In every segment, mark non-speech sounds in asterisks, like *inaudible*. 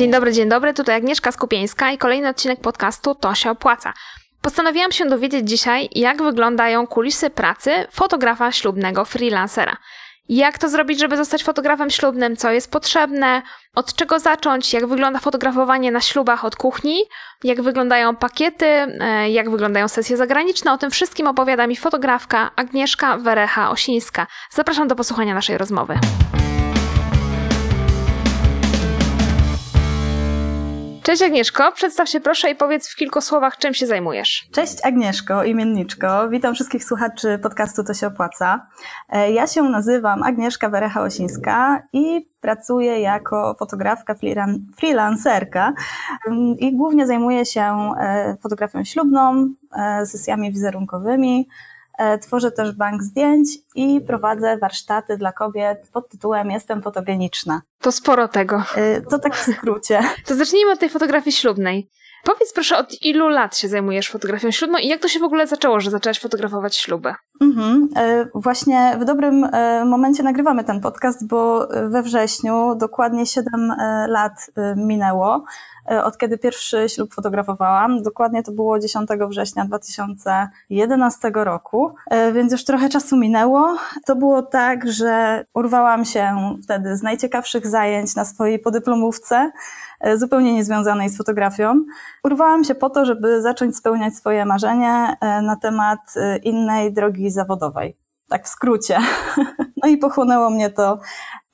Dzień dobry, dzień dobry, tutaj Agnieszka Skupieńska i kolejny odcinek podcastu To się opłaca. Postanowiłam się dowiedzieć dzisiaj, jak wyglądają kulisy pracy fotografa ślubnego freelancera. Jak to zrobić, żeby zostać fotografem ślubnym, co jest potrzebne, od czego zacząć, jak wygląda fotografowanie na ślubach od kuchni, jak wyglądają pakiety, e, jak wyglądają sesje zagraniczne. O tym wszystkim opowiada mi fotografka Agnieszka Werecha-Osińska. Zapraszam do posłuchania naszej rozmowy. Cześć Agnieszko, przedstaw się proszę i powiedz w kilku słowach, czym się zajmujesz. Cześć Agnieszko, imienniczko. Witam wszystkich słuchaczy podcastu To się opłaca. E, ja się nazywam Agnieszka Werecha-Osińska i pracuję jako fotografka freelancerka mm, i głównie zajmuję się e, fotografią ślubną, e, sesjami wizerunkowymi, tworzę też bank zdjęć i prowadzę warsztaty dla kobiet pod tytułem Jestem fotogeniczna. To sporo tego. E, to tak w skrócie. *laughs* To zacznijmy od tej fotografii ślubnej. Powiedz proszę, od ilu lat się zajmujesz fotografią ślubną i jak to się w ogóle zaczęło, że zaczęłaś fotografować śluby? Mhm. E, właśnie w dobrym momencie nagrywamy ten podcast, bo we wrześniu dokładnie 7 lat minęło E, od kiedy pierwszy ślub fotografowałam. Dokładnie to było 10 września 2011 roku, e, więc już trochę czasu minęło. To było tak, że urwałam się wtedy z najciekawszych zajęć na swojej podyplomówce, e, zupełnie niezwiązanej z fotografią. Urwałam się po to, żeby zacząć spełniać swoje marzenie na temat innej drogi zawodowej. Tak w skrócie. *laughs* No i pochłonęło mnie to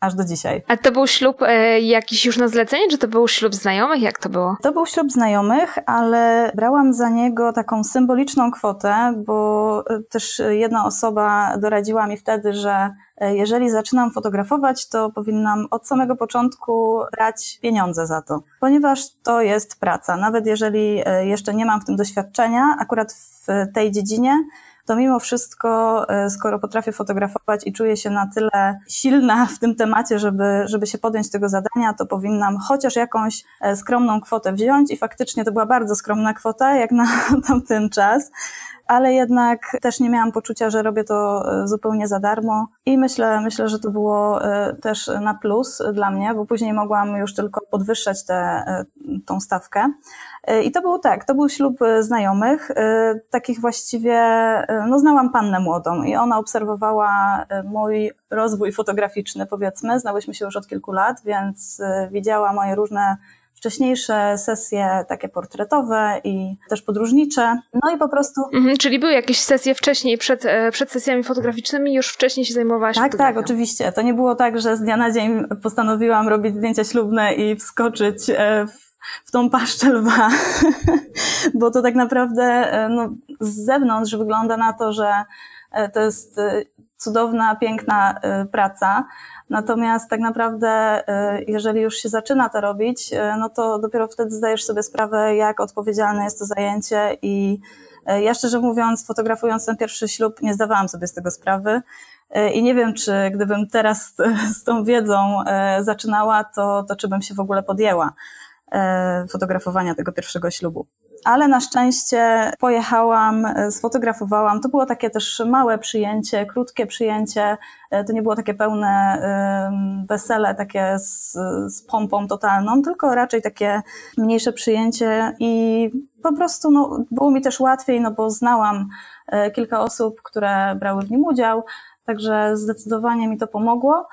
aż do dzisiaj. A to był ślub e, jakiś już na zlecenie, czy to był ślub znajomych? Jak to było? To był ślub znajomych, ale brałam za niego taką symboliczną kwotę, bo e, też jedna osoba doradziła mi wtedy, że e, jeżeli zaczynam fotografować, to powinnam od samego początku brać pieniądze za to, ponieważ to jest praca. Nawet jeżeli jeszcze nie mam w tym doświadczenia, akurat w tej dziedzinie, to mimo wszystko, e, skoro potrafię fotografować i czuję się na tyle silna w tym temacie, żeby, żeby się podjąć tego zadania, to powinnam chociaż jakąś e, skromną kwotę wziąć. I faktycznie to była bardzo skromna kwota, jak na *laughs* tamten czas. Ale jednak też nie miałam poczucia, że robię to e, zupełnie za darmo. I myślę, myślę, że to było też na plus dla mnie, bo później mogłam już tylko podwyższać tę tą stawkę. E, I to był tak, to był ślub e, znajomych, e, takich właściwie, no znałam pannę młodą i ona obserwowała mój rozwój fotograficzny, powiedzmy, znałyśmy się już od kilku lat, więc widziała moje różne wcześniejsze sesje takie portretowe i też podróżnicze. No i po prostu. Mhm, czyli były jakieś sesje wcześniej, przed, przed sesjami fotograficznymi, już wcześniej się zajmowałaś Tak, tak, oczywiście. To nie było tak, że z dnia na dzień postanowiłam robić zdjęcia ślubne i wskoczyć w w tą paszczę lwa, *laughs* bo to tak naprawdę e, no, z zewnątrz wygląda na to, że e, to jest e, cudowna, piękna praca. Natomiast tak naprawdę, jeżeli już się zaczyna to robić, no to dopiero wtedy zdajesz sobie sprawę, jak odpowiedzialne jest to zajęcie i ja szczerze mówiąc, fotografując ten pierwszy ślub, nie zdawałam sobie z tego sprawy. I nie wiem, czy gdybym teraz z tą wiedzą zaczynała, to, to czy bym się w ogóle podjęła. E, fotografowania tego pierwszego ślubu. Ale na szczęście pojechałam, e, sfotografowałam. To było takie też małe przyjęcie, krótkie przyjęcie. E, to nie było takie pełne wesele, takie z, z pompą totalną, tylko raczej takie mniejsze przyjęcie i po prostu no, było mi też łatwiej, no bo znałam kilka osób, które brały w nim udział, także zdecydowanie mi to pomogło.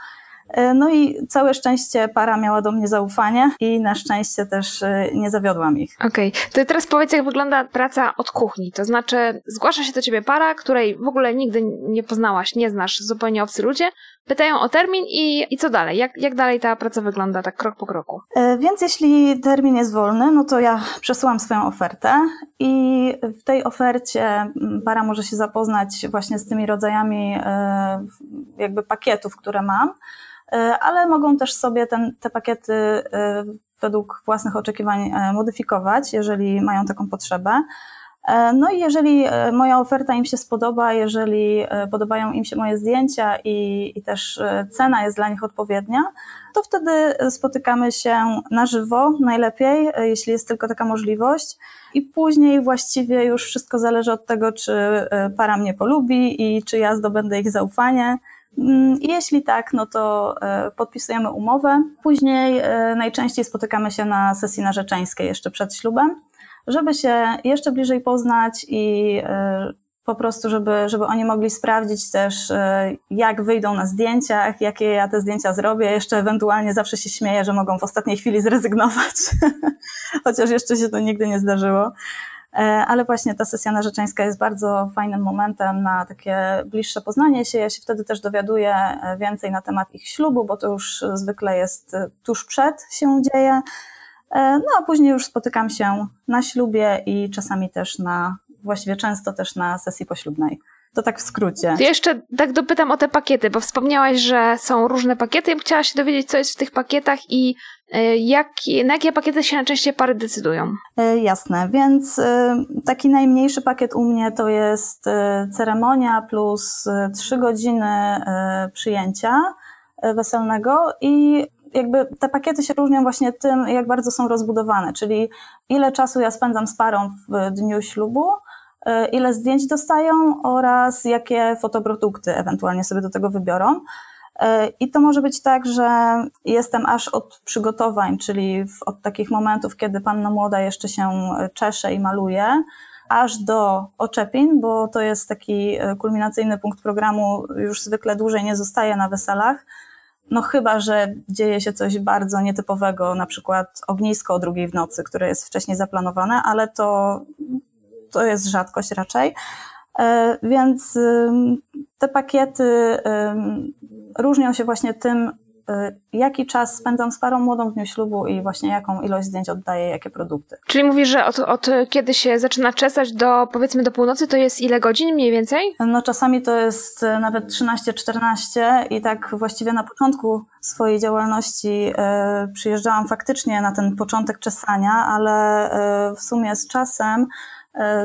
E, no i całe szczęście para miała do mnie zaufanie i na szczęście też e, nie zawiodłam ich. Okej, okay. to teraz powiedz, jak wygląda praca od kuchni. To znaczy, zgłasza się do ciebie para, której w ogóle nigdy nie poznałaś, nie znasz, zupełnie obcy ludzie, pytają o termin i, i co dalej? Jak, jak dalej ta praca wygląda, tak krok po kroku? E, więc jeśli termin jest wolny, no to ja przesyłam swoją ofertę i w tej ofercie para może się zapoznać właśnie z tymi rodzajami jakby pakietów, które mam. E, ale mogą też sobie ten, te pakiety e, według własnych oczekiwań e, modyfikować, jeżeli mają taką potrzebę. No i jeżeli moja oferta im się spodoba, jeżeli podobają im się moje zdjęcia i, i, też cena jest dla nich odpowiednia, to wtedy spotykamy się na żywo najlepiej, jeśli jest tylko taka możliwość. I później właściwie już wszystko zależy od tego, czy para mnie polubi i czy ja zdobędę ich zaufanie Mm, I jeśli tak, no to podpisujemy umowę. Później najczęściej spotykamy się na sesji narzeczeńskiej jeszcze przed ślubem, żeby się jeszcze bliżej poznać i po prostu, żeby, żeby oni mogli sprawdzić też, e, jak wyjdą na zdjęciach, jakie ja te zdjęcia zrobię. Jeszcze ewentualnie zawsze się śmieję, że mogą w ostatniej chwili zrezygnować, *laughs* chociaż jeszcze się to nigdy nie zdarzyło. E, ale właśnie ta sesja narzeczeńska jest bardzo fajnym momentem na takie bliższe poznanie się. Ja się wtedy też dowiaduję e, więcej na temat ich ślubu, bo to już zwykle jest tuż przed się dzieje. No a później już spotykam się na ślubie i czasami też na właściwie często też na sesji poślubnej. To tak w skrócie. Jeszcze tak dopytam o te pakiety, bo wspomniałaś, że są różne pakiety. Ja bym chciała się dowiedzieć, co jest w tych pakietach i e, jak, na jakie pakiety się najczęściej pary decydują. E, jasne, więc e, taki najmniejszy pakiet u mnie to jest ceremonia plus trzy godziny przyjęcia weselnego i jakby te pakiety się różnią właśnie tym, jak bardzo są rozbudowane, czyli ile czasu ja spędzam z parą w dniu ślubu, E, ile zdjęć dostają oraz jakie fotoprodukty ewentualnie sobie do tego wybiorą. E, I to może być tak, że jestem aż od przygotowań, czyli od takich momentów, kiedy panna młoda jeszcze się czesze i maluje, aż do oczepin, bo to jest taki kulminacyjny punkt programu, już zwykle dłużej nie zostaje na weselach. No chyba, że dzieje się coś bardzo nietypowego, na przykład ognisko o drugiej w nocy, które jest wcześniej zaplanowane, ale to to jest rzadkość raczej. E, więc te pakiety różnią się właśnie tym, jaki czas spędzam z parą młodą w dniu ślubu i właśnie jaką ilość zdjęć oddaję, jakie produkty. Czyli mówisz, że od, od kiedy się zaczyna czesać do powiedzmy do północy, to jest ile godzin mniej więcej? No czasami to jest e, nawet 13-14 i tak właściwie na początku swojej działalności przyjeżdżałam faktycznie na ten początek czesania, ale w sumie z czasem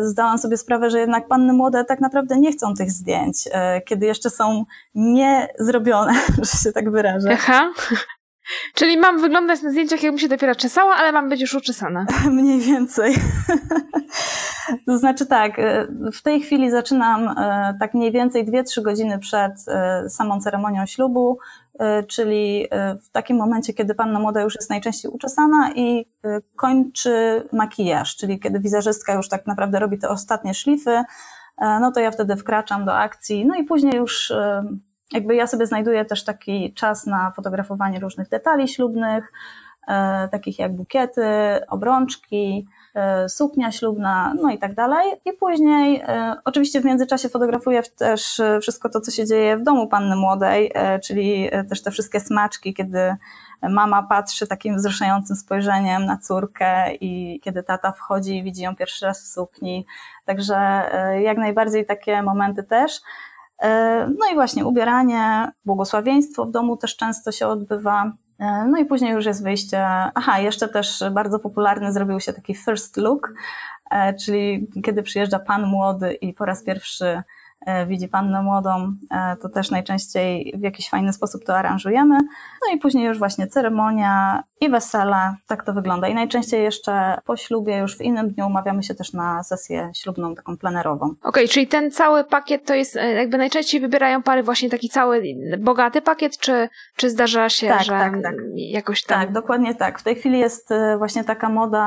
zdałam sobie sprawę, że jednak panny młode tak naprawdę nie chcą tych zdjęć, e, kiedy jeszcze są niezrobione, *laughs* że się tak wyrażę. Aha. Czyli mam wyglądać na zdjęciach, jakbym się dopiero czesała, ale mam być już uczesana. *laughs* Mniej więcej. to znaczy tak, e, w tej chwili zaczynam tak mniej więcej 2-3 godziny przed samą ceremonią ślubu. E, czyli e, w takim momencie, kiedy panna młoda już jest najczęściej uczesana i e, kończy makijaż, czyli kiedy wizerzystka już tak naprawdę robi te ostatnie szlify, no to ja wtedy wkraczam do akcji, no i później już jakby ja sobie znajduję też taki czas na fotografowanie różnych detali ślubnych, takich jak bukiety, obrączki, E, suknia ślubna, no i tak dalej. I później, e, oczywiście w międzyczasie fotografuję też e, wszystko to, co się dzieje w domu panny młodej, czyli też te wszystkie smaczki, kiedy mama patrzy takim wzruszającym spojrzeniem na córkę i kiedy tata wchodzi i widzi ją pierwszy raz w sukni. Także jak najbardziej takie momenty też. No i właśnie ubieranie, błogosławieństwo w domu też często się odbywa. E, no i później już jest wyjście. Aha, jeszcze też bardzo popularny zrobił się taki first look, e, czyli kiedy przyjeżdża pan młody i po raz pierwszy E, widzi pannę młodą, e, to też najczęściej w jakiś fajny sposób to aranżujemy. No i później już właśnie ceremonia i wesele, tak to wygląda. I najczęściej jeszcze po ślubie, już w innym dniu umawiamy się też na sesję ślubną, taką plenerową. Okej, okay, czyli ten cały pakiet to jest, e, jakby najczęściej wybierają pary właśnie taki cały bogaty pakiet, czy, czy zdarza się, tak, że tak, tak. jakoś tam... Tak, dokładnie tak. W tej chwili jest właśnie taka moda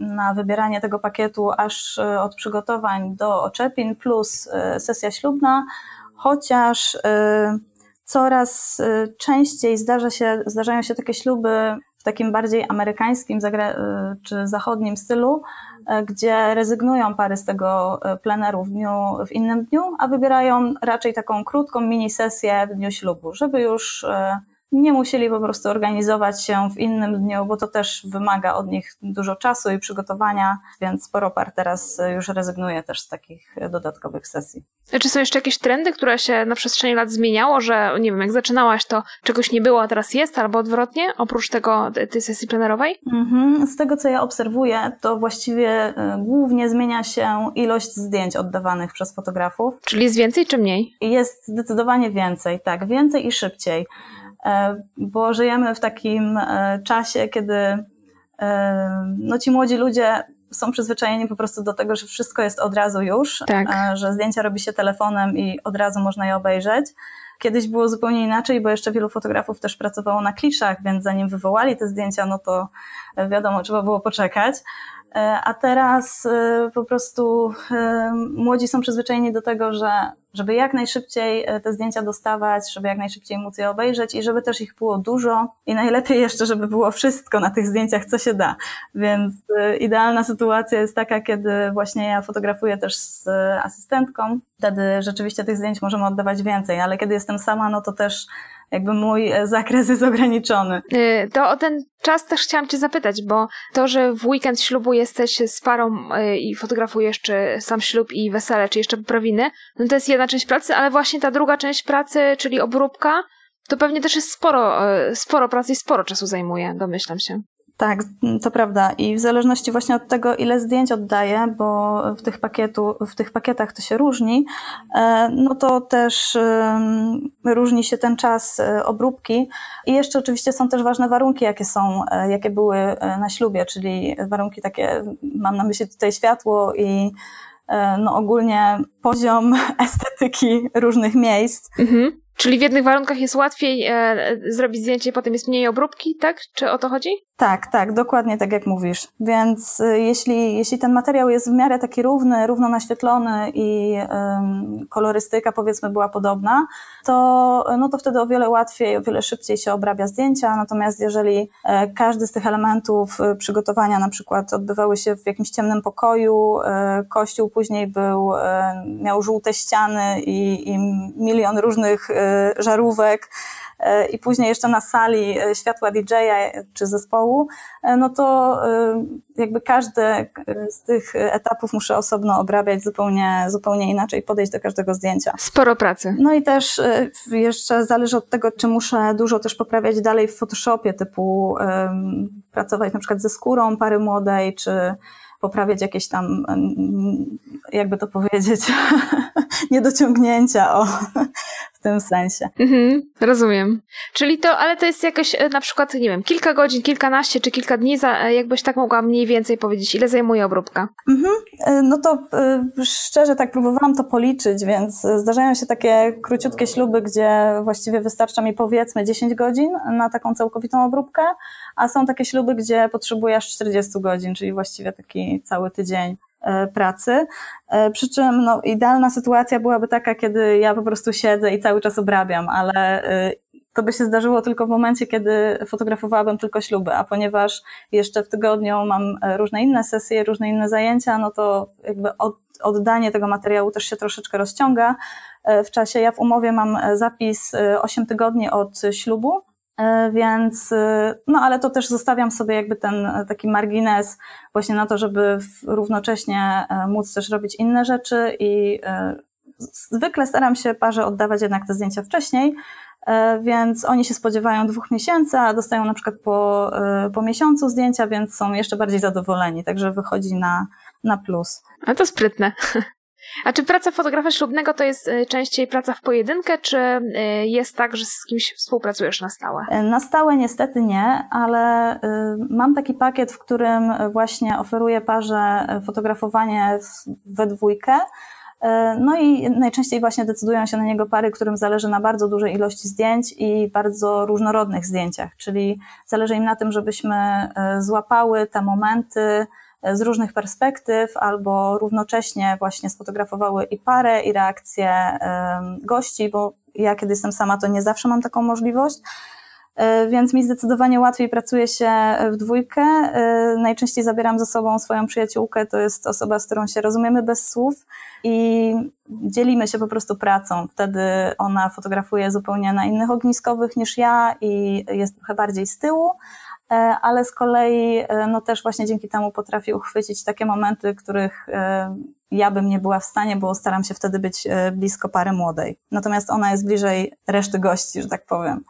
na wybieranie tego pakietu aż od przygotowań do oczepin plus Y, sesja ślubna, chociaż y, coraz y, częściej zdarza się, zdarzają się takie śluby w takim bardziej amerykańskim czy zachodnim stylu, gdzie rezygnują pary z tego pleneru w, dniu, w innym dniu, a wybierają raczej taką krótką mini sesję w dniu ślubu, żeby już nie musieli po prostu organizować się w innym dniu, bo to też wymaga od nich dużo czasu i przygotowania, więc sporo par teraz już rezygnuje też z takich dodatkowych sesji. Czy są jeszcze jakieś trendy, które się na przestrzeni lat zmieniało, że nie wiem, jak zaczynałaś, to czegoś nie było, a teraz jest, albo odwrotnie, oprócz tego tej sesji plenerowej? Mhm. Z tego, co ja obserwuję, to właściwie y, głównie zmienia się ilość zdjęć oddawanych przez fotografów. Czyli jest więcej czy mniej? Jest zdecydowanie więcej, tak, więcej i szybciej. E, bo żyjemy w takim e, czasie, kiedy e, no, ci młodzi ludzie są przyzwyczajeni po prostu do tego, że wszystko jest od razu już, tak. że zdjęcia robi się telefonem i od razu można je obejrzeć. Kiedyś było zupełnie inaczej, bo jeszcze wielu fotografów też pracowało na kliszach, więc zanim wywołali te zdjęcia, no to wiadomo, trzeba było poczekać. E, a teraz e, po prostu e, młodzi są przyzwyczajeni do tego, że żeby jak najszybciej te zdjęcia dostawać, żeby jak najszybciej móc je obejrzeć i żeby też ich było dużo i najlepiej jeszcze, żeby było wszystko na tych zdjęciach, co się da. Więc idealna sytuacja jest taka, kiedy właśnie ja fotografuję też z asystentką. Wtedy rzeczywiście tych zdjęć możemy oddawać więcej, ale kiedy jestem sama, no to też jakby mój zakres jest ograniczony. Y, to o ten czas też chciałam Cię zapytać, bo to, że w weekend ślubu jesteś z parą y, i fotografujesz czy sam ślub i wesele, czy jeszcze poprawiny, no to jest jedna część pracy, ale właśnie ta druga część pracy, czyli obróbka, to pewnie też jest sporo, y, sporo pracy i sporo czasu zajmuje, domyślam się. Tak, to prawda. I w zależności właśnie od tego, ile zdjęć oddaję, bo w tych, pakietu, w tych pakietach to się różni, e, no to też różni się ten czas e, obróbki. I jeszcze oczywiście są też ważne warunki, jakie są, e, jakie były na ślubie, czyli warunki takie, mam na myśli tutaj światło i no ogólnie poziom *laughs* estetyki różnych miejsc. Mhm. Czyli w jednych warunkach jest łatwiej e, zrobić zdjęcie, potem jest mniej obróbki, tak? Czy o to chodzi? Tak, tak, dokładnie tak jak mówisz. Więc y, jeśli, jeśli ten materiał jest w miarę taki równy, równo naświetlony i kolorystyka powiedzmy była podobna, to, no to wtedy o wiele łatwiej, o wiele szybciej się obrabia zdjęcia. Natomiast jeżeli e, każdy z tych elementów y, przygotowania na przykład odbywały się w jakimś ciemnym pokoju, e, kościół później był, e, miał żółte ściany i, i milion różnych żarówek, i później jeszcze na sali e, światła DJ-a czy zespołu, e, no to jakby każdy z tych etapów muszę osobno obrabiać zupełnie, zupełnie inaczej, podejść do każdego zdjęcia. Sporo pracy. No i też jeszcze zależy od tego, czy muszę dużo też poprawiać dalej w Photoshopie, typu um, pracować na przykład ze skórą pary młodej, czy poprawiać jakieś tam, jakby to powiedzieć, *laughs* niedociągnięcia o, w tym sensie. Mhm, rozumiem. Czyli to, ale to jest jakoś e, na przykład, nie wiem, kilka godzin, kilkanaście czy kilka dni, za, e, jakbyś tak mogła mniej więcej powiedzieć, ile zajmuje obróbka? Mhm, e, no to szczerze tak próbowałam to policzyć, więc zdarzają się takie króciutkie śluby, gdzie właściwie wystarcza mi powiedzmy 10 godzin na taką całkowitą obróbkę, a są takie śluby, gdzie potrzebujesz 40 godzin, czyli właściwie taki cały tydzień pracy. E, przy czym no, idealna sytuacja byłaby taka, kiedy ja po prostu siedzę i cały czas obrabiam, ale e, to by się zdarzyło tylko w momencie, kiedy fotografowałabym tylko śluby, a ponieważ jeszcze w tygodniu mam różne inne sesje, różne inne zajęcia, no to jakby od, oddanie tego materiału też się troszeczkę rozciąga w czasie. Ja w umowie mam zapis 8 tygodni od ślubu, E, więc, e, no ale to też zostawiam sobie jakby ten e, taki margines właśnie na to, żeby równocześnie móc też robić inne rzeczy i zwykle staram się parze oddawać jednak te zdjęcia wcześniej, więc oni się spodziewają dwóch miesięcy, a dostają na przykład po, po miesiącu zdjęcia, więc są jeszcze bardziej zadowoleni, także wychodzi na, na plus. A to sprytne. A czy praca fotografa ślubnego to jest y, częściej praca w pojedynkę, czy y, jest tak, że z kimś współpracujesz na stałe? E, na stałe niestety nie, ale mam taki pakiet, w którym właśnie oferuję parze fotografowanie we dwójkę. E, no i najczęściej właśnie decydują się na niego pary, którym zależy na bardzo dużej ilości zdjęć i bardzo różnorodnych zdjęciach, czyli zależy im na tym, żebyśmy e, złapały te momenty, z różnych perspektyw, albo równocześnie właśnie sfotografowały i parę, i reakcje gości, bo ja kiedy jestem sama, to nie zawsze mam taką możliwość. E, więc mi zdecydowanie łatwiej pracuje się w dwójkę. E, najczęściej zabieram ze sobą swoją przyjaciółkę, to jest osoba, z którą się rozumiemy bez słów i dzielimy się po prostu pracą. Wtedy ona fotografuje zupełnie na innych ogniskowych niż ja i jest trochę bardziej z tyłu, ale z kolei e, no też właśnie dzięki temu potrafię uchwycić takie momenty, których e, ja bym nie była w stanie, bo staram się wtedy być blisko pary młodej. Natomiast ona jest bliżej reszty gości, że tak powiem.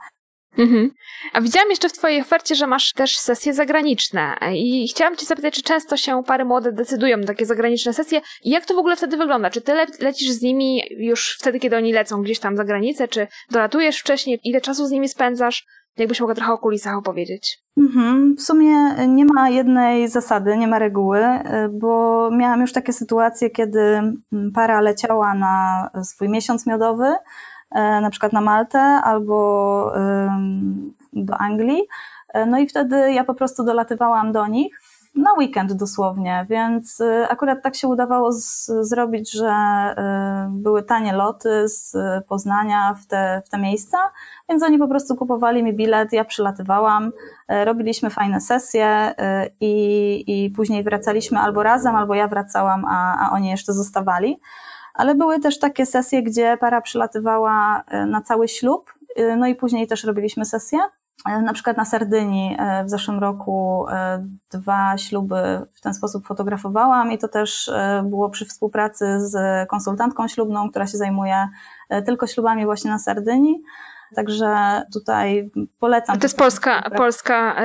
Mhm. A widziałam jeszcze w Twojej ofercie, że masz też sesje zagraniczne i chciałam Cię zapytać, czy często się pary młode decydują na takie zagraniczne sesje i jak to w ogóle wtedy wygląda? Czy Ty le lecisz z nimi już wtedy, kiedy oni lecą gdzieś tam za granicę, czy dolatujesz wcześniej? Ile czasu z nimi spędzasz? Jakbyś mogła trochę o kulisach opowiedzieć? Mhm. W sumie nie ma jednej zasady, nie ma reguły, bo miałam już takie sytuacje, kiedy para leciała na swój miesiąc miodowy, na przykład na Maltę albo do Anglii. No i wtedy ja po prostu dolatywałam do nich na weekend dosłownie, więc y, akurat tak się udawało z, zrobić, że y, były tanie loty z Poznania w te, w te miejsca, więc oni po prostu kupowali mi bilet, ja przylatywałam, y, robiliśmy fajne sesje i, i później wracaliśmy albo razem, albo ja wracałam, a, a oni jeszcze zostawali. Ale były też takie sesje, gdzie para przylatywała na cały ślub, no i później też robiliśmy sesje. E, na przykład na Sardynii e, w zeszłym roku e, dwa śluby w ten sposób fotografowałam i to też było przy współpracy z konsultantką ślubną, która się zajmuje tylko ślubami właśnie na Sardynii. Także tutaj polecam. to jest polska, polska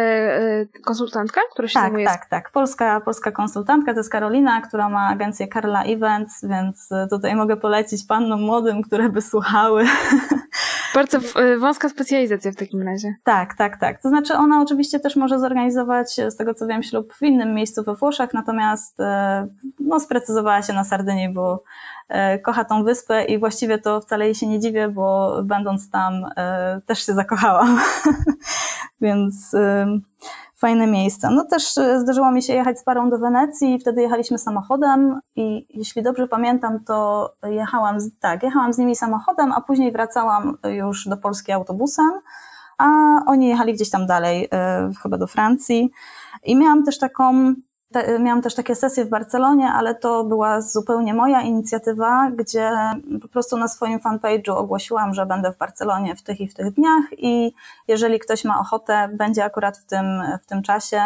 konsultantka, która się tak, zajmuje? Tak, tak. Polska, polska konsultantka to jest Karolina, która ma agencję Karla Events, więc tutaj mogę polecić pannom młodym, które by słuchały *laughs* Bardzo e, wąska specjalizacja w takim razie. Tak, tak, tak. To znaczy ona oczywiście też może zorganizować, e, z tego co wiem, ślub w innym miejscu we Włoszech, natomiast e, no, sprecyzowała się na Sardynii, bo kocha tą wyspę i właściwie to wcale jej się nie dziwię, bo będąc tam też się zakochałam. *laughs* Więc fajne miejsca. No też e, zdarzyło mi się jechać z parą do Wenecji i wtedy jechaliśmy samochodem i jeśli dobrze pamiętam, to jechałam z, tak, jechałam z nimi samochodem, a później wracałam już do Polski autobusem, a oni jechali gdzieś tam dalej, e, chyba do Francji. I miałam też taką te, miałam też takie sesje w Barcelonie, ale to była zupełnie moja inicjatywa, gdzie po prostu na swoim fanpage'u ogłosiłam, że będę w Barcelonie w tych i w tych dniach i jeżeli ktoś ma ochotę, będzie akurat w tym, w tym czasie,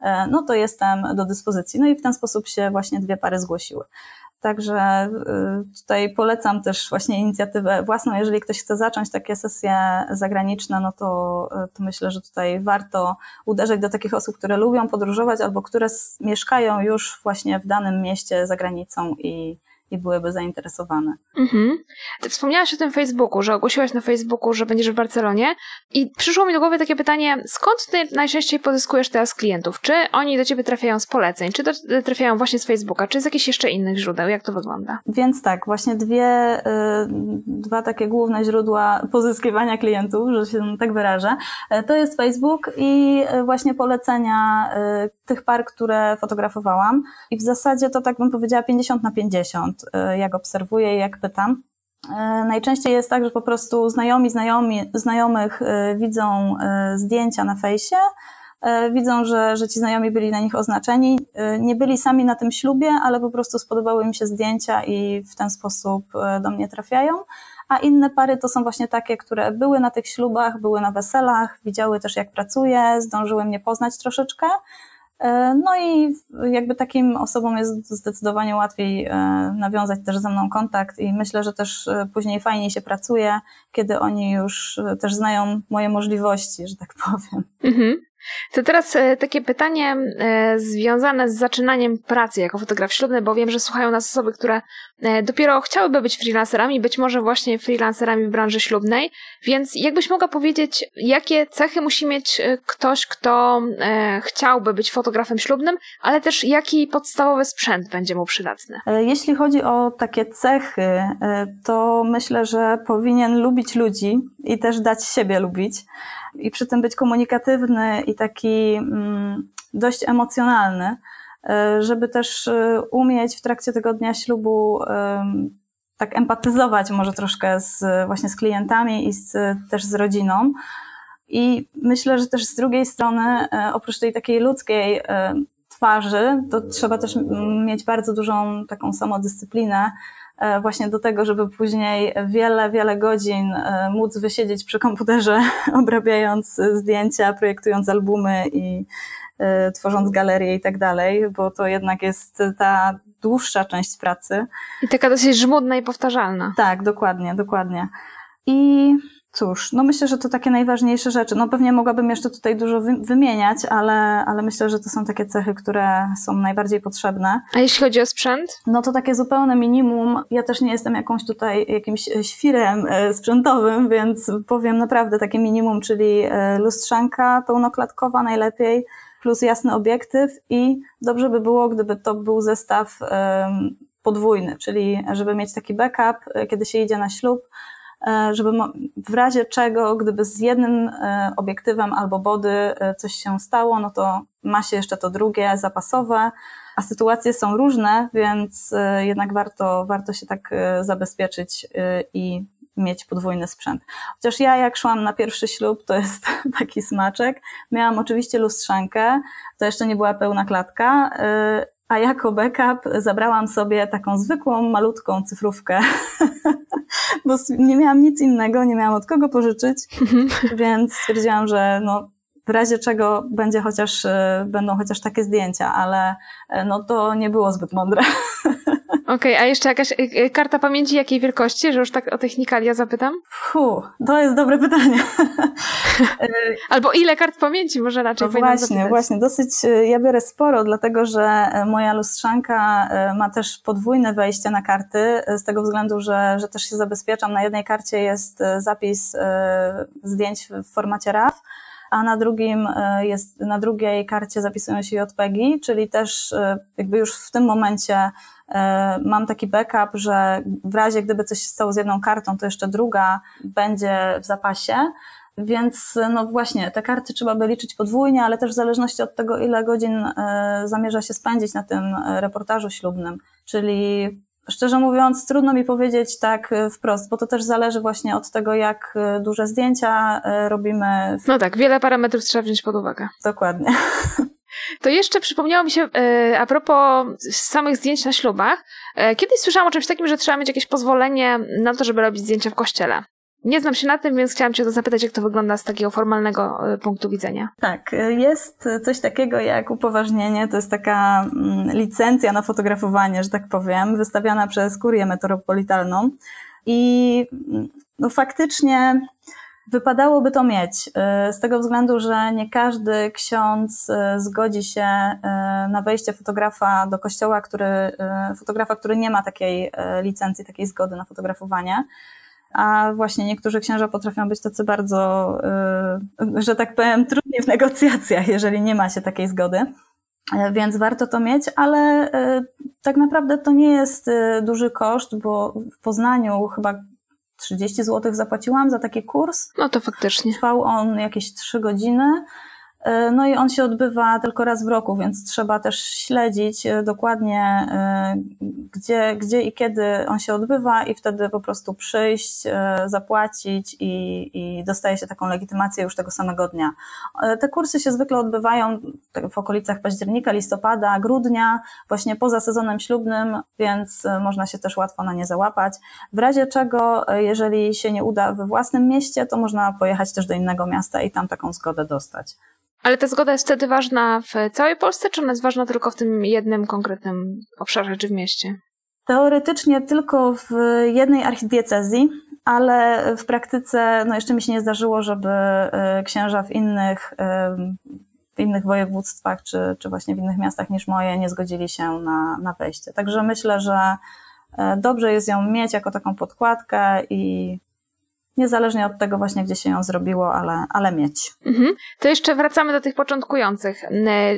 e, no to jestem do dyspozycji. No i w ten sposób się właśnie dwie pary zgłosiły. Także y, tutaj polecam też właśnie inicjatywę własną. Jeżeli ktoś chce zacząć takie sesje zagraniczne, no to, y, to myślę, że tutaj warto uderzać do takich osób, które lubią podróżować albo które mieszkają już właśnie w danym mieście za granicą i, i byłyby zainteresowane. Mhm. Wspomniałaś o tym Facebooku, że ogłosiłaś na Facebooku, że będziesz w Barcelonie i przyszło mi do głowy takie pytanie, skąd ty najczęściej pozyskujesz teraz klientów? Czy oni do ciebie trafiają z poleceń, czy do, trafiają właśnie z Facebooka, czy z jakichś jeszcze innych źródeł? Jak to wygląda? Więc tak, właśnie dwie, y, dwa takie główne źródła pozyskiwania klientów, że się tak wyrażę, y, to jest Facebook i y, właśnie polecenia tych par, które fotografowałam i w zasadzie to tak bym powiedziała 50 na 50 Y, jak obserwuję i jak pytam. Y, najczęściej jest tak, że po prostu znajomi, znajomi znajomych y, widzą zdjęcia na fejsie, widzą, że, że ci znajomi byli na nich oznaczeni. Nie byli sami na tym ślubie, ale po prostu spodobały im się zdjęcia i w ten sposób do mnie trafiają. A inne pary to są właśnie takie, które były na tych ślubach, były na weselach, widziały też jak pracuję, zdążyły mnie poznać troszeczkę E, no i jakby takim osobom jest zdecydowanie łatwiej e, nawiązać też ze mną kontakt i myślę, że też e, później fajniej się pracuje, kiedy oni już też znają moje możliwości, że tak powiem. Mhm. To teraz e, takie pytanie e, związane z zaczynaniem pracy jako fotograf ślubny, bo wiem, że słuchają nas osoby, które e, dopiero chciałyby być freelancerami, być może właśnie freelancerami w branży ślubnej, więc jakbyś mogła powiedzieć, jakie cechy musi mieć ktoś, kto chciałby być fotografem ślubnym, ale też jaki podstawowy sprzęt będzie mu przydatny? Jeśli chodzi o takie cechy, to myślę, że powinien lubić ludzi i też dać siebie lubić i przy tym być komunikatywny i taki mm, dość emocjonalny, e, żeby też e, umieć w trakcie tego dnia ślubu tak empatyzować może troszkę z, właśnie z klientami i z, też z rodziną. I myślę, że też z drugiej strony, e, oprócz tej takiej ludzkiej twarzy, to trzeba też mieć bardzo dużą taką samodyscyplinę, E, właśnie do tego, żeby później wiele, wiele godzin e, móc wysiedzieć przy komputerze, *laughs* obrabiając zdjęcia, projektując albumy i e, tworząc galerie i tak dalej, bo to jednak jest ta dłuższa część pracy. I taka dosyć żmudna i powtarzalna. Tak, dokładnie, dokładnie. I Cóż, no myślę, że to takie najważniejsze rzeczy. No pewnie mogłabym jeszcze tutaj dużo wymieniać, ale, ale myślę, że to są takie cechy, które są najbardziej potrzebne. A jeśli chodzi o sprzęt? No to takie zupełne minimum. Ja też nie jestem jakąś tutaj jakimś świrem e, sprzętowym, więc powiem naprawdę takie minimum, czyli e, lustrzanka pełnoklatkowa najlepiej, plus jasny obiektyw i dobrze by było, gdyby to był zestaw podwójny, czyli żeby mieć taki backup, e, kiedy się idzie na ślub, żeby w razie czego, gdyby z jednym obiektywem albo body coś się stało, no to ma się jeszcze to drugie zapasowe, a sytuacje są różne, więc jednak warto, warto się tak zabezpieczyć i mieć podwójny sprzęt. Chociaż ja jak szłam na pierwszy ślub, to jest *laughs* taki smaczek, miałam oczywiście lustrzankę, to jeszcze nie była pełna klatka, a jako backup zabrałam sobie taką zwykłą, malutką cyfrówkę, *laughs* bo nie miałam nic innego, nie miałam od kogo pożyczyć, więc stwierdziłam, że no, w razie czego będzie chociaż, y, będą chociaż takie zdjęcia, ale y, no to nie było zbyt mądre. *laughs* Okej, okay, a jeszcze jakaś y, karta pamięci jakiej wielkości, że już tak o technikalia zapytam? Fu, to jest dobre pytanie. *laughs* Albo ile kart pamięci może raczej no Właśnie, zapytać. właśnie, dosyć, ja biorę sporo, dlatego że moja lustrzanka ma też podwójne wejście na karty, z tego względu, że, że też się zabezpieczam. Na jednej karcie jest zapis zdjęć w formacie RAW, a na drugim e, jest, na drugiej karcie zapisują się JPEGi, czyli też e, jakby już w tym momencie e, mam taki backup, że w razie gdyby coś się stało z jedną kartą, to jeszcze druga będzie w zapasie. Więc no właśnie, te karty trzeba by liczyć podwójnie, ale też w zależności od tego, ile godzin zamierza się spędzić na tym reportażu ślubnym. Czyli Szczerze mówiąc, trudno mi powiedzieć tak e, wprost, bo to też zależy właśnie od tego, jak e, duże zdjęcia e, robimy. No tak, wiele parametrów trzeba wziąć pod uwagę. Dokładnie. To jeszcze przypomniało mi się a propos samych zdjęć na ślubach. Kiedyś słyszałam o czymś takim, że trzeba mieć jakieś pozwolenie na to, żeby robić zdjęcia w kościele. Nie znam się na tym, więc chciałam Cię to zapytać, jak to wygląda z takiego formalnego e, punktu widzenia. Tak, e, jest coś takiego jak upoważnienie, to jest taka mm, licencja na fotografowanie, że tak powiem, wystawiana przez Kurię Metropolitalną. I mm, no, faktycznie wypadałoby to mieć, e, z tego względu, że nie każdy ksiądz zgodzi się na wejście fotografa do kościoła, który, fotografa, który nie ma takiej licencji, takiej zgody na fotografowanie a właśnie niektórzy księża potrafią być tacy bardzo, y, że tak powiem, trudni w negocjacjach, jeżeli nie ma się takiej zgody. E, więc warto to mieć, ale y, tak naprawdę to nie jest y, duży koszt, bo w Poznaniu chyba 30 zł zapłaciłam za taki kurs. No to faktycznie. Trwał on jakieś 3 godziny. E, no i on się odbywa tylko raz w roku, więc trzeba też śledzić e, dokładnie, e, gdzie, gdzie i kiedy on się odbywa, i wtedy po prostu przyjść, zapłacić i, i dostaje się taką legitymację już tego samego dnia. Te kursy się zwykle odbywają w okolicach października, listopada, grudnia, właśnie poza sezonem ślubnym, więc można się też łatwo na nie załapać. W razie czego, jeżeli się nie uda we własnym mieście, to można pojechać też do innego miasta i tam taką zgodę dostać. Ale ta zgoda jest wtedy ważna w całej Polsce, czy ona jest ważna tylko w tym jednym konkretnym obszarze czy w mieście? Teoretycznie tylko w jednej archidiecezji, ale w praktyce no jeszcze mi się nie zdarzyło, żeby e, księża w innych, e, w innych województwach czy, czy właśnie w innych miastach niż moje nie zgodzili się na, na wejście. Także myślę, że e, dobrze jest ją mieć jako taką podkładkę i niezależnie od tego właśnie, gdzie się ją zrobiło, ale, ale mieć. Mhm. To jeszcze wracamy do tych początkujących.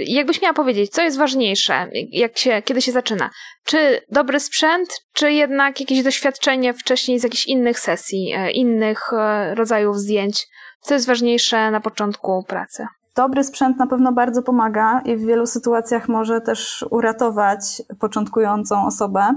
Jakbyś miała powiedzieć, co jest ważniejsze, jak się, kiedy się zaczyna? Czy dobry sprzęt, czy jednak jakieś doświadczenie wcześniej z jakichś innych sesji, e, innych e, rodzajów zdjęć? Co jest ważniejsze na początku pracy? Dobry sprzęt na pewno bardzo pomaga i w wielu sytuacjach może też uratować początkującą osobę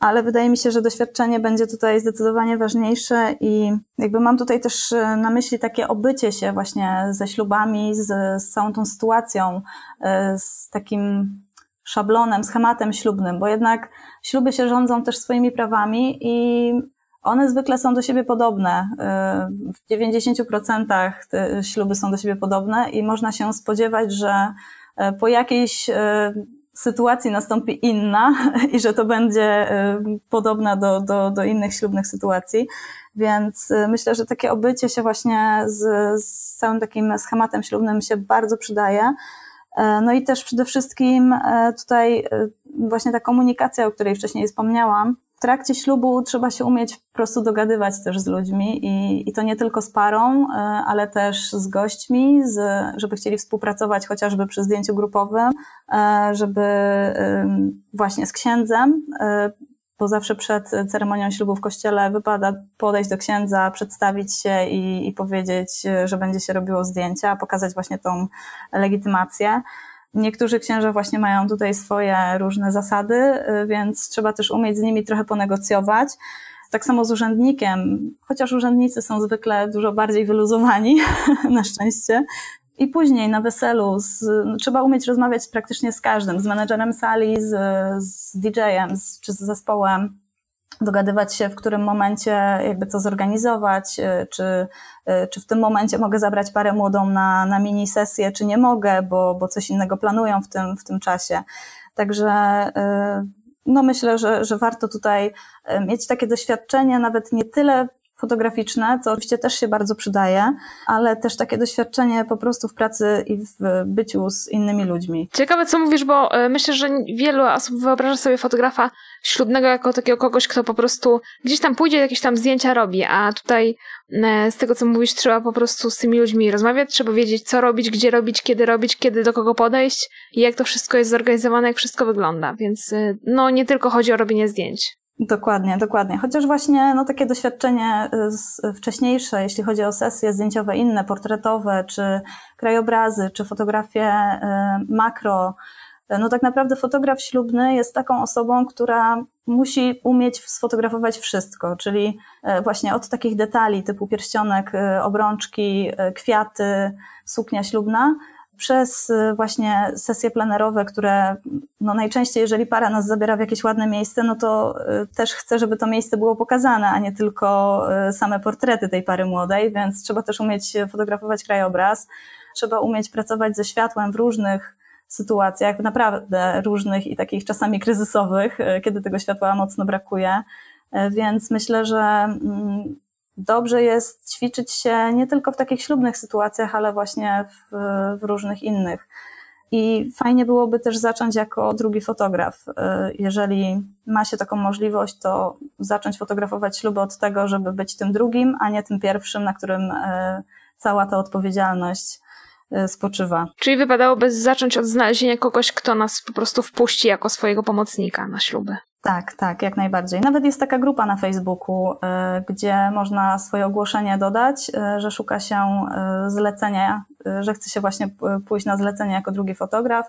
ale wydaje mi się, że doświadczenie będzie tutaj zdecydowanie ważniejsze i jakby mam tutaj też e, na myśli takie obycie się właśnie ze ślubami, z, z całą tą sytuacją, e, z takim szablonem, schematem ślubnym, bo jednak śluby się rządzą też swoimi prawami i one zwykle są do siebie podobne. E, w 90% te śluby są do siebie podobne i można się spodziewać, że po jakiejś sytuacji nastąpi inna *laughs* i że to będzie y, podobna do, do, do innych ślubnych sytuacji. Więc y, myślę, że takie obycie się właśnie z, z całym takim schematem ślubnym się bardzo przydaje. E, no i też przede wszystkim e, tutaj y, właśnie ta komunikacja, o której wcześniej wspomniałam, w trakcie ślubu trzeba się umieć po prostu dogadywać też z ludźmi i, i to nie tylko z parą, e, ale też z gośćmi, z, żeby chcieli współpracować chociażby przy zdjęciu grupowym, e, żeby właśnie z księdzem. E, bo zawsze przed ceremonią ślubu w kościele wypada podejść do księdza, przedstawić się i, i powiedzieć, że będzie się robiło zdjęcia, pokazać właśnie tą legitymację. Niektórzy księża właśnie mają tutaj swoje różne zasady, więc trzeba też umieć z nimi trochę ponegocjować. Tak samo z urzędnikiem, chociaż urzędnicy są zwykle dużo bardziej wyluzowani, *laughs* na szczęście. I później na weselu z, no, trzeba umieć rozmawiać praktycznie z każdym, z menedżerem sali, z, z DJ-em czy z zespołem, dogadywać się, w którym momencie jakby co zorganizować, y, czy, y, czy w tym momencie mogę zabrać parę młodą na, na mini sesję, czy nie mogę, bo, bo coś innego planują w tym, w tym czasie. Także y, no myślę, że, że warto tutaj mieć takie doświadczenie, nawet nie tyle fotograficzne, co oczywiście też się bardzo przydaje, ale też takie doświadczenie po prostu w pracy i w byciu z innymi ludźmi. Ciekawe, co mówisz, bo e, myślę, że wielu osób wyobraża sobie fotografa ślubnego jako takiego kogoś, kto po prostu gdzieś tam pójdzie, jakieś tam zdjęcia robi, a tutaj e, z tego, co mówisz, trzeba po prostu z tymi ludźmi rozmawiać, trzeba wiedzieć, co robić, gdzie robić, kiedy robić, kiedy do kogo podejść i jak to wszystko jest zorganizowane, jak wszystko wygląda, więc e, no nie tylko chodzi o robienie zdjęć. Dokładnie, dokładnie. Chociaż właśnie no, takie doświadczenie y, wcześniejsze, jeśli chodzi o sesje zdjęciowe inne, portretowe, czy krajobrazy, czy fotografie y, makro, y, no tak naprawdę fotograf ślubny jest taką osobą, która musi umieć sfotografować wszystko, czyli właśnie od takich detali typu pierścionek, obrączki, kwiaty, suknia ślubna, przez y, właśnie sesje plenerowe, które no najczęściej, jeżeli para nas zabiera w jakieś ładne miejsce, no to y, też chcę, żeby to miejsce było pokazane, a nie tylko y, same portrety tej pary młodej, więc trzeba też umieć fotografować krajobraz, trzeba umieć pracować ze światłem w różnych sytuacjach, naprawdę różnych i takich czasami kryzysowych, kiedy tego światła mocno brakuje. Więc myślę, że mm, dobrze jest ćwiczyć się nie tylko w takich ślubnych sytuacjach, ale właśnie w, w różnych innych. I fajnie byłoby też zacząć jako drugi fotograf. Y, jeżeli ma się taką możliwość, to zacząć fotografować śluby od tego, żeby być tym drugim, a nie tym pierwszym, na którym y, cała ta odpowiedzialność y, spoczywa. Czyli wypadałoby zacząć od znalezienia kogoś, kto nas po prostu wpuści jako swojego pomocnika na śluby. Tak, tak, jak najbardziej. Nawet jest taka grupa na Facebooku, y, gdzie można swoje ogłoszenie dodać, y, że szuka się y, zlecenia, że chce się właśnie pójść na zlecenie jako drugi fotograf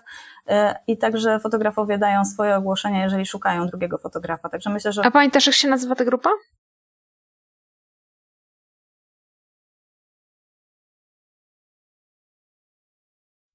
i także fotografowie dają swoje ogłoszenia, jeżeli szukają drugiego fotografa. Także myślę, że... A pamiętasz, jak się nazywa ta grupa?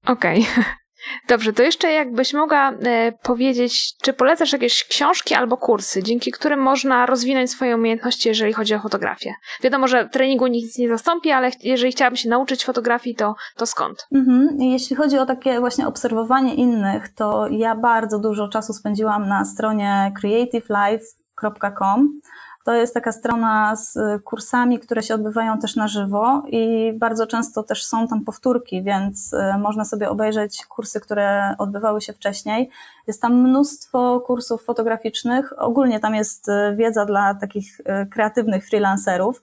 Okej. Okay. *laughs* Dobrze, to jeszcze jakbyś mogła e, powiedzieć, czy polecasz jakieś książki albo kursy, dzięki którym można rozwinąć swoje umiejętności, jeżeli chodzi o fotografię? Wiadomo, że treningu nic nie zastąpi, ale jeżeli chciałabym się nauczyć fotografii, to, to skąd? Mhm. Jeśli chodzi o takie właśnie obserwowanie innych, to ja bardzo dużo czasu spędziłam na stronie creativelife.com to jest taka strona z y, kursami, które się odbywają też na żywo i bardzo często też są tam powtórki, więc y, można sobie obejrzeć kursy, które odbywały się wcześniej. Jest tam mnóstwo kursów fotograficznych. Ogólnie tam jest y, wiedza dla takich kreatywnych freelancerów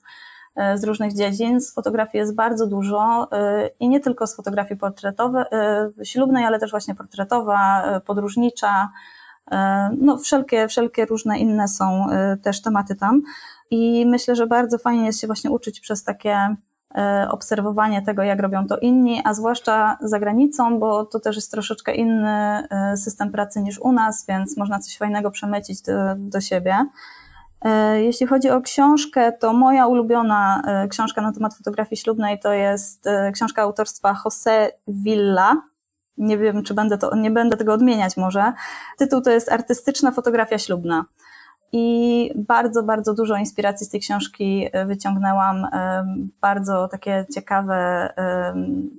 z różnych dziedzin. Z fotografii jest bardzo dużo i nie tylko z fotografii portretowej, ślubnej, ale też właśnie portretowa, podróżnicza, no, wszelkie, wszelkie różne inne są e, też tematy tam. I myślę, że bardzo fajnie jest się właśnie uczyć przez takie e, obserwowanie tego, jak robią to inni, a zwłaszcza za granicą, bo to też jest troszeczkę inny system pracy niż u nas, więc można coś fajnego przemycić do, do siebie. Jeśli chodzi o książkę, to moja ulubiona książka na temat fotografii ślubnej to jest książka autorstwa Jose Villa, nie wiem, czy będę to, nie będę tego odmieniać może. Tytuł to jest Artystyczna fotografia ślubna. I bardzo, bardzo dużo inspiracji z tej książki e, wyciągnęłam. Bardzo takie ciekawe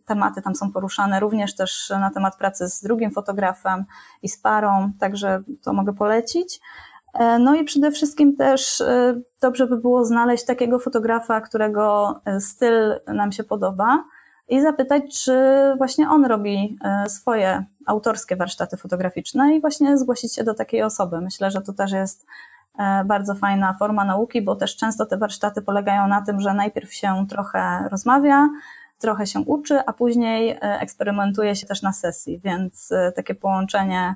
tematy tam są poruszane, również też na temat pracy z drugim fotografem i z parą, także to mogę polecić. E, no i przede wszystkim też e, dobrze by było znaleźć takiego fotografa, którego styl nam się podoba i zapytać, czy właśnie on robi e, swoje autorskie warsztaty fotograficzne i właśnie zgłosić się do takiej osoby. Myślę, że to też jest e, bardzo fajna forma nauki, bo też często te warsztaty polegają na tym, że najpierw się trochę rozmawia, trochę się uczy, a później e, eksperymentuje się też na sesji, więc takie połączenie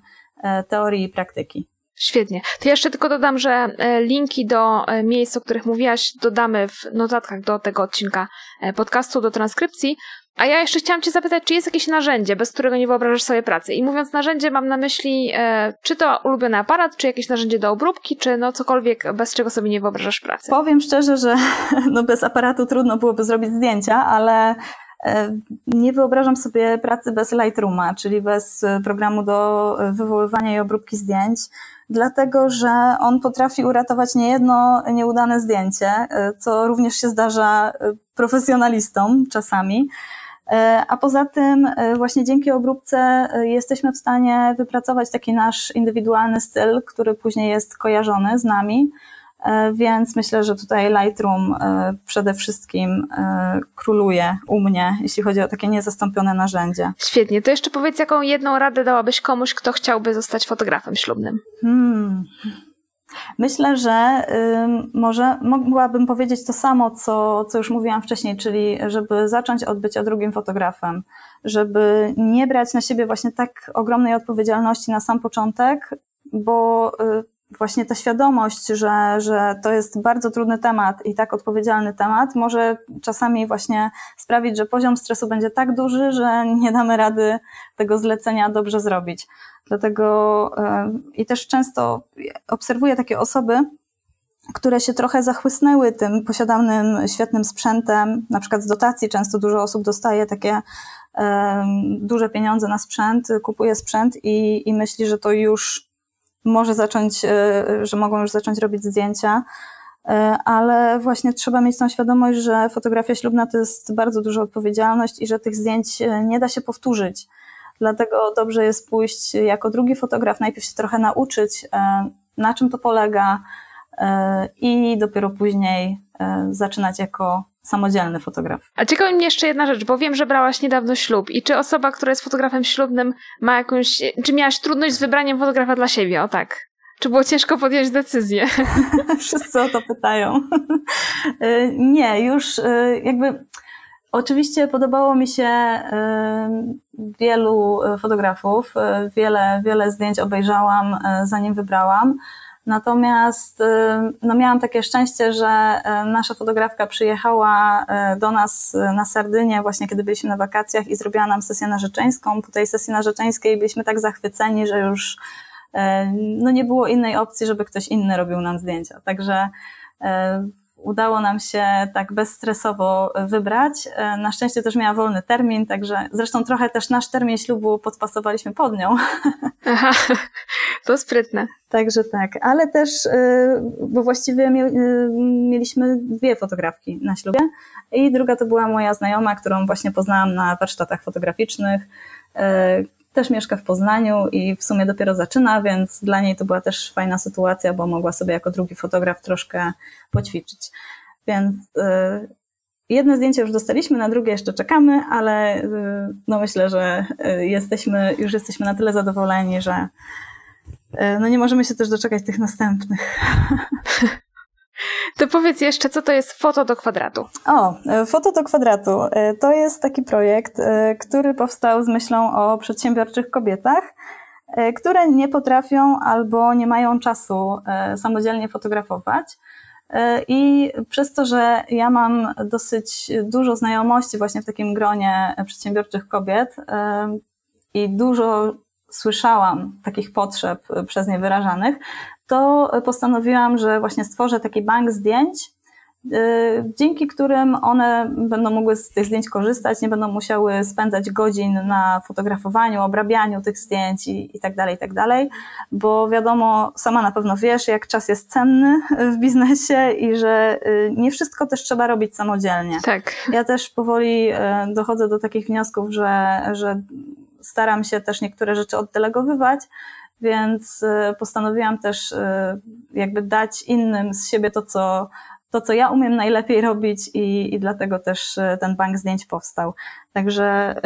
teorii i praktyki. Świetnie. To jeszcze tylko dodam, że linki do miejsc, o których mówiłaś, dodamy w notatkach do tego odcinka podcastu, do transkrypcji. A ja jeszcze chciałam Cię zapytać, czy jest jakieś narzędzie, bez którego nie wyobrażasz sobie pracy? I mówiąc narzędzie, mam na myśli, e, czy to ulubiony aparat, czy jakieś narzędzie do obróbki, czy no cokolwiek, bez czego sobie nie wyobrażasz pracy. Powiem szczerze, że *laughs* no bez aparatu trudno byłoby zrobić zdjęcia, ale e, nie wyobrażam sobie pracy bez Lightrooma, czyli bez e, programu do wywoływania i obróbki zdjęć, dlatego że on potrafi uratować niejedno nieudane zdjęcie, co również się zdarza profesjonalistom czasami. E, a poza tym, e, właśnie dzięki obróbce e, jesteśmy w stanie wypracować taki nasz indywidualny styl, który później jest kojarzony z nami. Więc myślę, że tutaj Lightroom przede wszystkim króluje u mnie, jeśli chodzi o takie niezastąpione narzędzie. Świetnie. To jeszcze powiedz, jaką jedną radę dałabyś komuś, kto chciałby zostać fotografem ślubnym? Hmm. Myślę, że może mogłabym powiedzieć to samo, co, co już mówiłam wcześniej, czyli żeby zacząć od bycia drugim fotografem, żeby nie brać na siebie właśnie tak ogromnej odpowiedzialności na sam początek, bo y, właśnie ta świadomość, że, że to jest bardzo trudny temat i tak odpowiedzialny temat, może czasami właśnie sprawić, że poziom stresu będzie tak duży, że nie damy rady tego zlecenia dobrze zrobić. Dlatego e, i też często obserwuję takie osoby, które się trochę zachłysnęły tym posiadanym świetnym sprzętem, na przykład z dotacji często dużo osób dostaje takie duże pieniądze na sprzęt, kupuje sprzęt i, i myśli, że to już może zacząć, e, że mogą już zacząć robić zdjęcia, e, ale właśnie trzeba mieć tą świadomość, że fotografia ślubna to jest bardzo duża odpowiedzialność i że tych zdjęć nie da się powtórzyć. Dlatego dobrze jest pójść jako drugi fotograf, najpierw się trochę nauczyć, e, na czym to polega e, i dopiero później e, zaczynać jako samodzielny fotograf. A ciekawi mnie jeszcze jedna rzecz, bo wiem, że brałaś niedawno ślub i czy osoba, która jest fotografem ślubnym ma jakąś, czy miałaś trudność z wybraniem fotografa dla siebie, o tak? Czy było ciężko podjąć decyzję? *laughs* Wszyscy o to pytają. *laughs* Nie, już jakby Oczywiście podobało mi się wielu e, fotografów, wiele, wiele zdjęć obejrzałam, zanim wybrałam. Natomiast no miałam takie szczęście, że nasza fotografka przyjechała do nas na Sardynię właśnie kiedy byliśmy na wakacjach i zrobiła nam sesję narzeczeńską. Po tej sesji narzeczeńskiej byliśmy tak zachwyceni, że już no nie było innej opcji, żeby ktoś inny robił nam zdjęcia. Także udało nam się tak bezstresowo wybrać. E, na szczęście też miała wolny termin, także zresztą trochę też nasz termin ślubu podpasowaliśmy pod nią. *laughs* Aha, *laughs* to sprytne. Także tak, ale też, e, bo właściwie e, mieliśmy dwie fotografki na ślubie i druga to była moja znajoma, którą właśnie poznałam na warsztatach fotograficznych, też mieszka w Poznaniu i w sumie dopiero zaczyna, więc dla niej to była też fajna sytuacja, bo mogła sobie jako drugi fotograf troszkę poćwiczyć. Więc y, jedno zdjęcie już dostaliśmy, na drugie jeszcze czekamy, ale y, no myślę, że y, jesteśmy, już jesteśmy na tyle zadowoleni, że no nie możemy się też doczekać tych następnych. *laughs* To powiedz jeszcze, co to jest Foto do Kwadratu? O, e, Foto do Kwadratu e, to jest taki projekt, e, który powstał z myślą o przedsiębiorczych kobietach, które nie potrafią albo nie mają czasu samodzielnie fotografować. I przez to, że ja mam dosyć dużo znajomości właśnie w takim gronie przedsiębiorczych kobiet i dużo słyszałam takich potrzeb przez nie wyrażanych, to postanowiłam, że właśnie stworzę taki bank zdjęć, y, dzięki którym one będą mogły z tych zdjęć korzystać, nie będą musiały spędzać godzin na fotografowaniu, obrabianiu tych zdjęć i, i tak dalej, i tak dalej, bo wiadomo, sama na pewno wiesz, jak czas jest cenny *laughs* w biznesie i że y, nie wszystko też trzeba robić samodzielnie. Tak. Ja też powoli y, dochodzę do takich wniosków, że, że staram się też niektóre rzeczy oddelegowywać, więc y, postanowiłam też y, jakby dać innym z siebie to, co, to, co ja umiem najlepiej robić i, i dlatego też y, ten bank zdjęć powstał. Także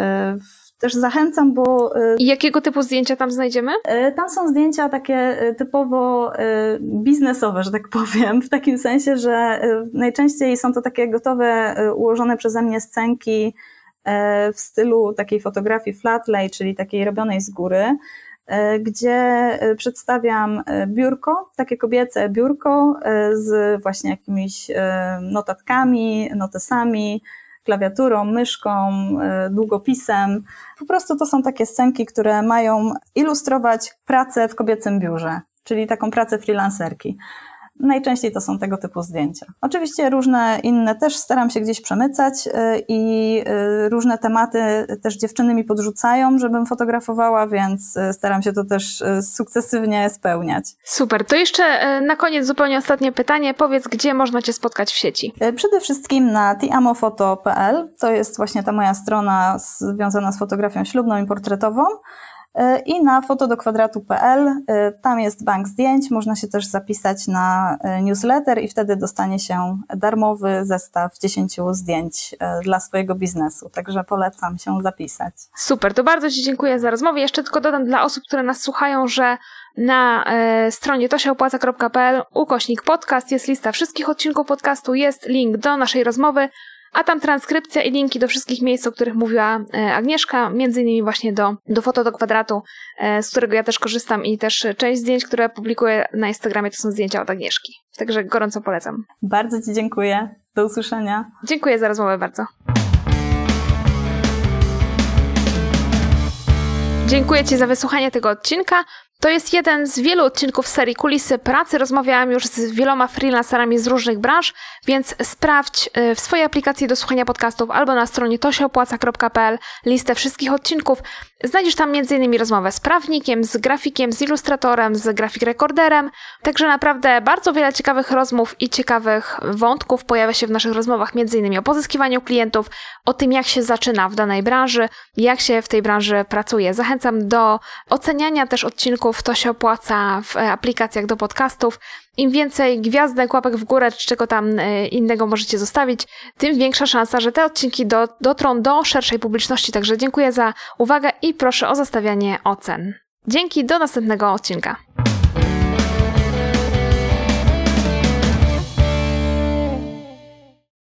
też zachęcam, bo. I jakiego typu zdjęcia tam znajdziemy? Tam są zdjęcia takie typowo biznesowe, że tak powiem, w takim sensie, że najczęściej są to takie gotowe, ułożone przeze mnie scenki w stylu takiej fotografii flat lay, czyli takiej robionej z góry. gdzie przedstawiam biurko, takie kobiece biurko z właśnie jakimiś notatkami, notesami, klawiaturą, myszką, długopisem. Po prostu to są takie scenki, które mają ilustrować pracę w kobiecym biurze, czyli taką pracę freelancerki. Najczęściej to są tego typu zdjęcia. Oczywiście różne inne też staram się gdzieś przemycać y, i y, różne tematy też dziewczyny mi podrzucają, żebym fotografowała, więc y, staram się to też sukcesywnie spełniać. Super. To jeszcze na koniec zupełnie ostatnie pytanie. Powiedz, gdzie można Cię spotkać w sieci? Przede wszystkim na tiamofoto.pl. To jest właśnie ta moja strona związana z fotografią ślubną i portretową. E, i na fotodokwadratu.pl. E, tam jest bank zdjęć, można się też zapisać na e, newsletter i wtedy dostanie się darmowy zestaw 10 zdjęć dla swojego biznesu. Także polecam się zapisać. Super, to bardzo Ci dziękuję za rozmowę. Jeszcze tylko dodam dla osób, które nas słuchają, że na stronie tosiaopłaca.pl ukośnik podcast jest lista wszystkich odcinków podcastu, jest link do naszej rozmowy a tam transkrypcja i linki do wszystkich miejsc, o których mówiła e, Agnieszka, między innymi właśnie do, do foto do kwadratu, e, z którego ja też korzystam i też część zdjęć, które publikuję na Instagramie, to są zdjęcia od Agnieszki. Także gorąco polecam. Bardzo Ci dziękuję. Do usłyszenia. Dziękuję za rozmowę bardzo. Dziękuję Ci za wysłuchanie tego odcinka. To jest jeden z wielu odcinków serii Kulisy Pracy. Rozmawiałam już z wieloma freelancerami z różnych branż, więc sprawdź y, w swojej aplikacji do słuchania podcastów albo na stronie tosiopłaca.pl listę wszystkich odcinków. Znajdziesz tam m.in. rozmowę z prawnikiem, z grafikiem, z ilustratorem, z grafik rekorderem. Także naprawdę bardzo wiele ciekawych rozmów i ciekawych wątków pojawia się w naszych rozmowach, m.in. o pozyskiwaniu klientów, o tym jak się zaczyna w danej branży, jak się w tej branży pracuje. Zachęcam do oceniania też odcinków, to się opłaca w aplikacjach do podcastów. Im więcej gwiazdek, łapek w górę, czy czego tam e, innego możecie zostawić, tym większa szansa, że te odcinki do, dotrą do szerszej publiczności. Także dziękuję za uwagę i proszę o zostawianie ocen. Dzięki, do następnego odcinka.